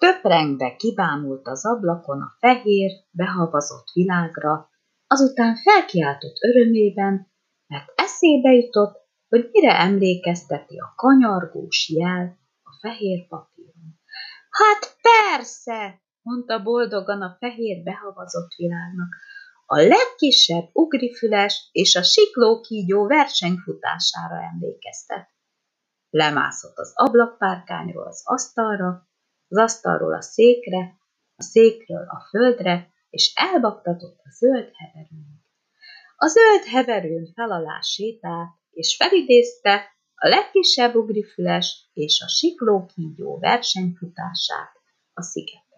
Töprengve kibámult az ablakon a fehér, behavazott világra, azután felkiáltott örömében, mert eszébe jutott, hogy mire emlékezteti a kanyargós jel a fehér papíron. Hát persze, mondta boldogan a fehér behavazott világnak, a legkisebb ugrifüles és a siklókígyó versenyfutására emlékeztet. Lemászott az ablakpárkányról az asztalra, az asztalról a székre, a székről a földre, és elbaktatott a zöld heverőn. A zöld heverőn fel sétált, és felidézte a legkisebb ugrifüles és a siklókígyó versenyfutását a sziget.